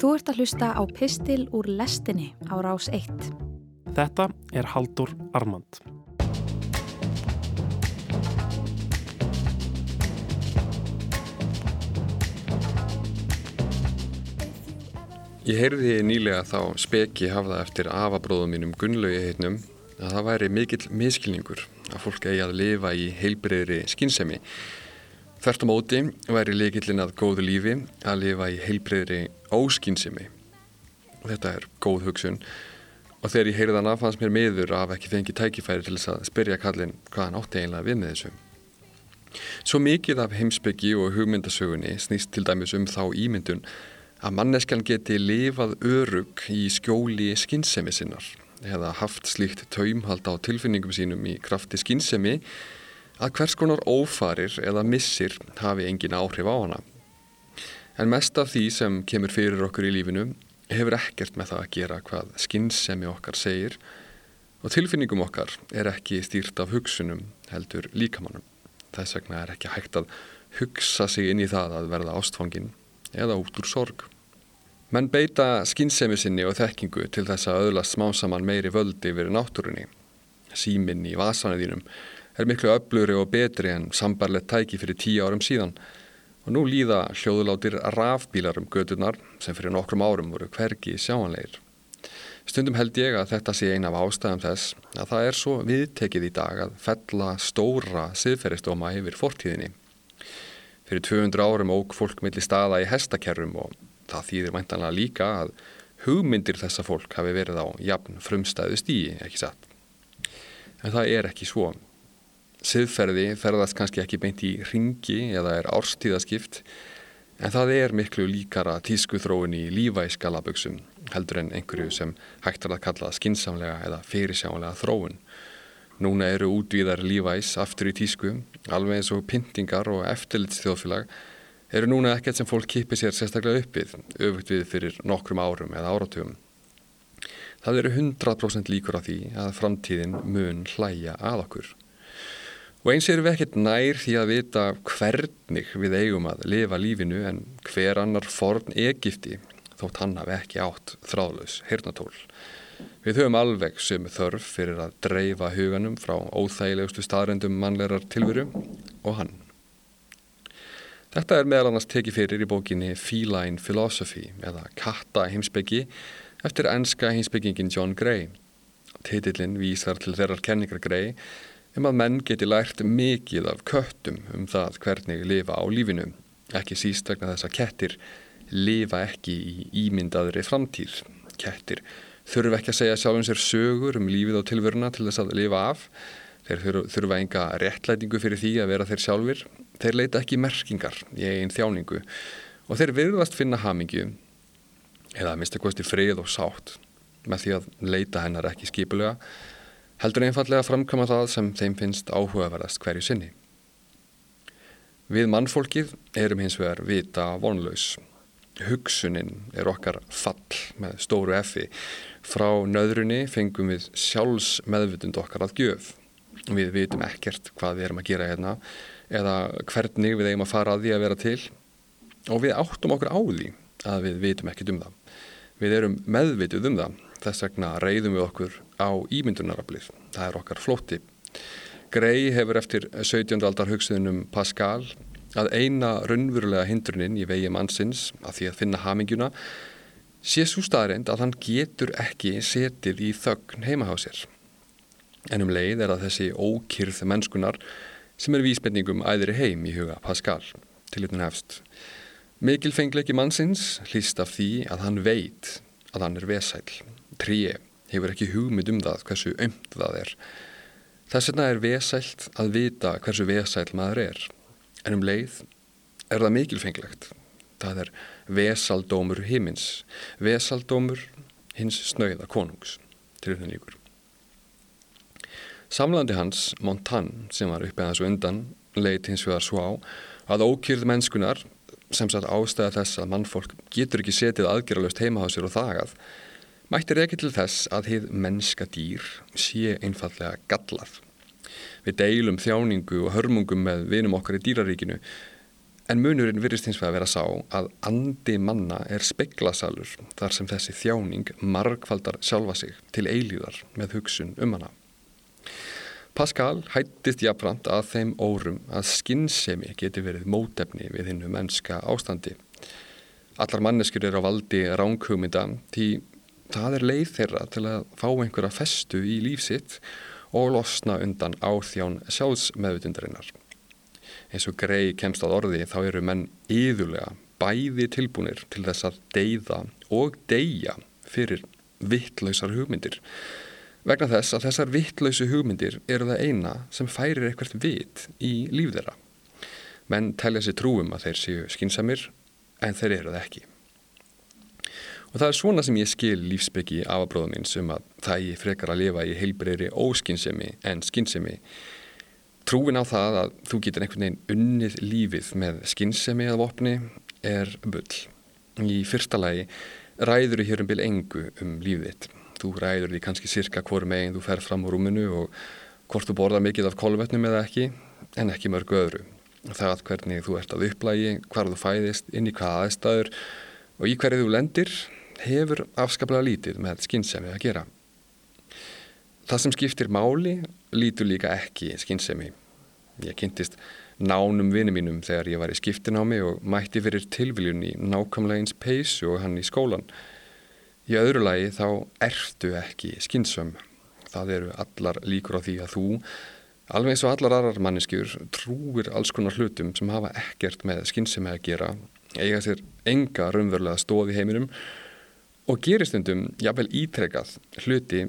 Þú ert að hlusta á Pistil úr lestinni á rás 1. Þetta er Haldur Armand. Ég heyrði nýlega þá speki hafða eftir afabróðum mínum Gunnlaugi heitnum að það væri mikill miskilningur að fólk eigi að lifa í heilbreyðri skinnsemi. Þvert á móti væri leikillin að góðu lífi að lifa í heilbreyðri óskinnsemi. Þetta er góð hugsun og þegar ég heyrði hana fannst mér miður að ekki fengi tækifæri til þess að spyrja kallin hvað hann átti eiginlega við með þessu. Svo mikið af heimsbyggi og hugmyndasögunni snýst til dæmis um þá ímyndun að manneskjan geti lifað örug í skjóli skinnsemi sinnar eða haft slíkt taumhald á tilfinningum sínum í krafti skinnsemi að hvers konar ófarir eða missir hafi engin áhrif á hana. En mest af því sem kemur fyrir okkur í lífinu hefur ekkert með það að gera hvað skinnsemi okkar segir og tilfinningum okkar er ekki stýrt af hugsunum heldur líkamannum. Þess vegna er ekki hægt að hugsa sig inn í það að verða ástfangin eða út úr sorg. Menn beita skinnsemi sinni og þekkingu til þess að öðlast smásaman meiri völdi yfir náttúrunni. Síminn í vasanæðinum er miklu öfluri og betri en sambarlegt tæki fyrir tíu árum síðan og nú líða hljóðulátir rafbílar um gödunar sem fyrir nokkrum árum voru hvergi sjáanleir. Stundum held ég að þetta sé eina af ástæðum þess að það er svo viðtekið í dag að fella stóra siðferðistóma yfir fortíðinni. Fyrir 200 árum óg fólk millir staða í hestakerrum og það þýðir mæntanlega líka að hugmyndir þessa fólk hafi verið á jafn frumstæðu stíi, ekki satt. En það er ekki svo. Siðferði ferðast kannski ekki beint í ringi eða er árstíðaskipt en það er miklu líkara tískuþróun í lífæskalaböksum heldur en einhverju sem hægt er að kalla skinsamlega eða fyrirsjálega þróun. Núna eru útvíðar lífæs aftur í tísku, alveg eins og pyntingar og eftirlitsþjóðfélag eru núna ekkert sem fólk kipir sér sérstaklega uppið, öfugt við fyrir nokkrum árum eða áratugum. Það eru 100% líkur á því að framtíðin mun hlæja að okkur. Og eins erum við ekkert nær því að vita hvernig við eigum að lifa lífinu en hver annar forn Egipti þótt hann hafi ekki átt þráðlaus hirnatól. Við höfum alveg sem þörf fyrir að dreifa huganum frá óþægilegustu staðrendum mannlegar tilveru og hann. Þetta er meðal annars tekið fyrir í bókinni Feline Philosophy eða Katta heimsbyggi eftir enska heimsbyggingin John Gray. Titillin vísar til þeirrar kenningar Gray um að menn geti lært mikið af köttum um það hvernig lifa á lífinu, ekki síst vegna þess að kettir lifa ekki í ímyndaðri framtíð. Kettir þurfu ekki að segja sjálfum sér sögur um lífið á tilvöruna til þess að lifa af, þeir þurfa enga réttlætingu fyrir því að vera þeir sjálfur Þeir leita ekki merkingar í einn þjáningu og þeir virðast finna hamingju eða að mista kosti frið og sátt með því að leita hennar ekki skipulega heldur einfallega framkama það sem þeim finnst áhugaverðast hverju sinni. Við mannfólkið erum hins vegar vita vonlaus. Hugsunin er okkar fall með stóru effi. Frá nöðrunni fengum við sjálfs meðvutund okkar að gjöf. Við vitum ekkert hvað við erum að gera hérna eða hvernig við eigum að fara að því að vera til og við áttum okkur á því að við vitum ekkit um það. Við erum meðvituð um það, þess vegna reyðum við okkur á ímyndunarablið. Það er okkar flótti. Grey hefur eftir 17. aldar hugsuðunum Pascal að eina raunverulega hindrunin í vegi mannsins að því að finna hamingjuna sé svo staðreind að hann getur ekki setið í þögn heima á sér. En um leið er að þessi ókýrð mennskunar sem er vísbendingum æðri heim í huga Pascal til hérna hefst. Mikil fengleiki mannsins hlýst af því að hann veit að hann er vesæl. Tríi hefur ekki hugmynd um það hversu ömt það er. Þess vegna er vesælt að vita hversu vesæl maður er. En um leið er það mikil fenglegt. Það er vesaldómur himins, vesaldómur hins snauða konungs til hérna líkur. Samlandi hans, Montan, sem var uppið þessu undan, leitt hins vegar svo á að ókýrð mennskunar, sem satt ástæða þess að mannfólk getur ekki setið aðgerralust heima á sér og þagað, mættir ekki til þess að hið mennska dýr sé einfallega gallað. Við deilum þjáningu og hörmungum með vinum okkar í dýraríkinu, En munurinn virðist hins vegar að vera sá að andi manna er speklasalur þar sem þessi þjáning margfaldar sjálfa sig til eilíðar með hugsun um hana. Pascal hættist jafnframt að þeim órum að skinnsemi geti verið mótefni við hinnu mennska ástandi. Allar manneskjur er á valdi ránkumida því það er leið þeirra til að fá einhverja festu í lífsitt og losna undan áþján sjálfsmeðutundarinnar eins og grei kemst á orði þá eru menn yðurlega bæði tilbúinir til þess að deyða og deyja fyrir vittlausar hugmyndir vegna þess að þessar vittlausu hugmyndir eru það eina sem færir eitthvað vit í líf þeirra menn telja sér trúum að þeir séu skinsamir en þeir eru það ekki og það er svona sem ég skil lífsbyggi afabróðum minn sem að það ég frekar að lifa í heilbreyri óskinsemi en skinsemi Trúin á það að þú getur einhvern veginn unnið lífið með skinnsemi að vopni er bull. Í fyrsta lagi ræður þú hér um byrj engu um lífið þitt. Þú ræður því kannski cirka hvori meginn þú fer fram á rúminu og hvort þú borðar mikið af kolvetnum eða ekki, en ekki mörgu öðru. Það hvernig þú ert að upplægi, hvar þú fæðist, inn í hvaða aðstæður og í hverju þú lendir hefur afskaplega lítið með skinnsemi að gera. Það sem skiptir máli lítur líka ekki skinnsemi Ég kynntist nánum vinið mínum þegar ég var í skiptinámi og mætti fyrir tilviljun í nákvæmlega eins peysu og hann í skólan. Í öðru lagi þá ertu ekki skynsum. Það eru allar líkur á því að þú, alveg eins og allar aðrar manneskjur, trúir alls konar hlutum sem hafa ekkert með skynsum að gera, eiga sér enga raunverulega stóð í heiminum og geristundum jafnvel ítrekað hluti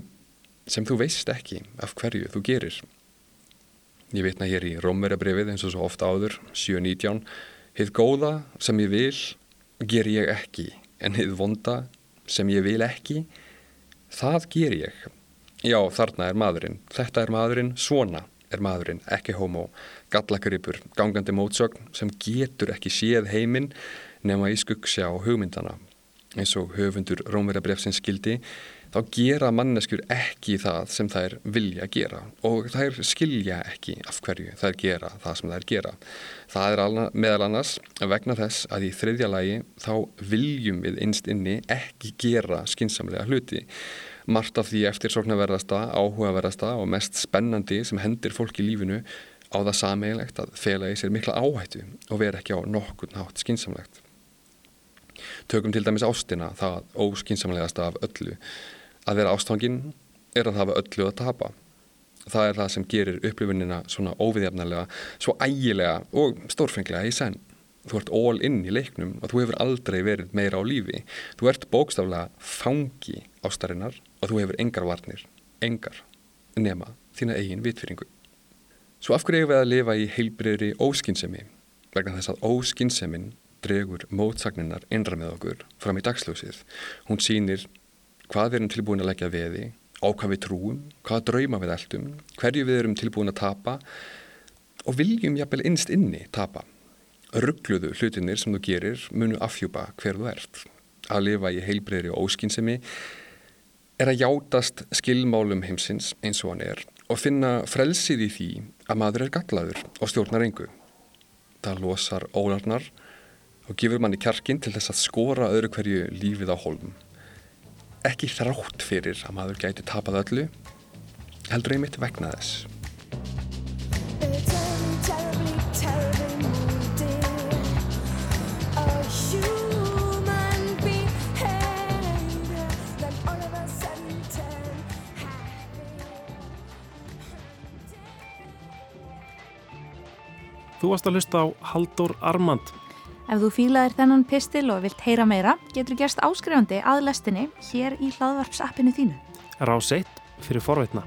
sem þú veist ekki af hverju þú gerir. Ég vitna hér í Rómverjabrifið eins og svo ofta áður, 7.19. Hið góða sem ég vil ger ég ekki, en hið vonda sem ég vil ekki, það ger ég. Já, þarna er maðurinn, þetta er maðurinn, svona er maðurinn, ekki homo, gallakripur, gangandi mótsögn sem getur ekki séð heiminn nema í skuggsjá hugmyndana. Eins og höfundur Rómverjabrifsins skildi, þá gera manneskjur ekki það sem þær vilja gera og þær skilja ekki af hverju þær gera það sem þær gera. Það er meðal annars vegna þess að í þriðja lagi þá viljum við einst inni ekki gera skinsamlega hluti. Mart af því eftir sóknarverðasta, áhugaverðasta og mest spennandi sem hendir fólk í lífinu á það sameigilegt að fela í sér mikla áhættu og vera ekki á nokkur nátt skinsamlegt. Tökum til dæmis ástina, það óskinsamlegasta af öllu að vera ástfangin er að hafa öllu að tapa. Það er það sem gerir upplifunina svona óviðjafnarlega, svo ægilega og stórfenglega í senn. Þú ert all inn í leiknum og þú hefur aldrei verið meira á lífi. Þú ert bókstaflega fangi ástarinnar og þú hefur engar varnir, engar, nema þína eigin vitfyringu. Svo af hverju hefur við að lifa í heilbreyðri óskinnsemi vegna þess að óskinnsemin dregur mótsagninnar innra með okkur fram í dagsljósið. Hún sýnir hvað við erum tilbúin að leggja veði, á hvað við trúum, hvað drauma við eldum, hverju við erum tilbúin að tapa og viljum jafnvel innst inni tapa. Ruggluðu hlutinir sem þú gerir munu afhjúpa hver þú ert. Að lifa í heilbreyðri og óskynsemi er að játast skilmálum heimsins eins og hann er og finna frelsið í því að maður er gallaður og stjórnar engu. Það losar ólarnar og gefur manni kjarkin til þess að skora öðru hverju lífið á holm ekki þrátt fyrir að maður gæti tapað öllu heldur einmitt vegna þess. Þú varst að hlusta á Haldur Armand Ef þú fílaðir þennan pistil og vilt heyra meira, getur gerst áskrifandi að lestinni hér í hlaðvarpsappinu þínu. Rás 1 fyrir forveitna.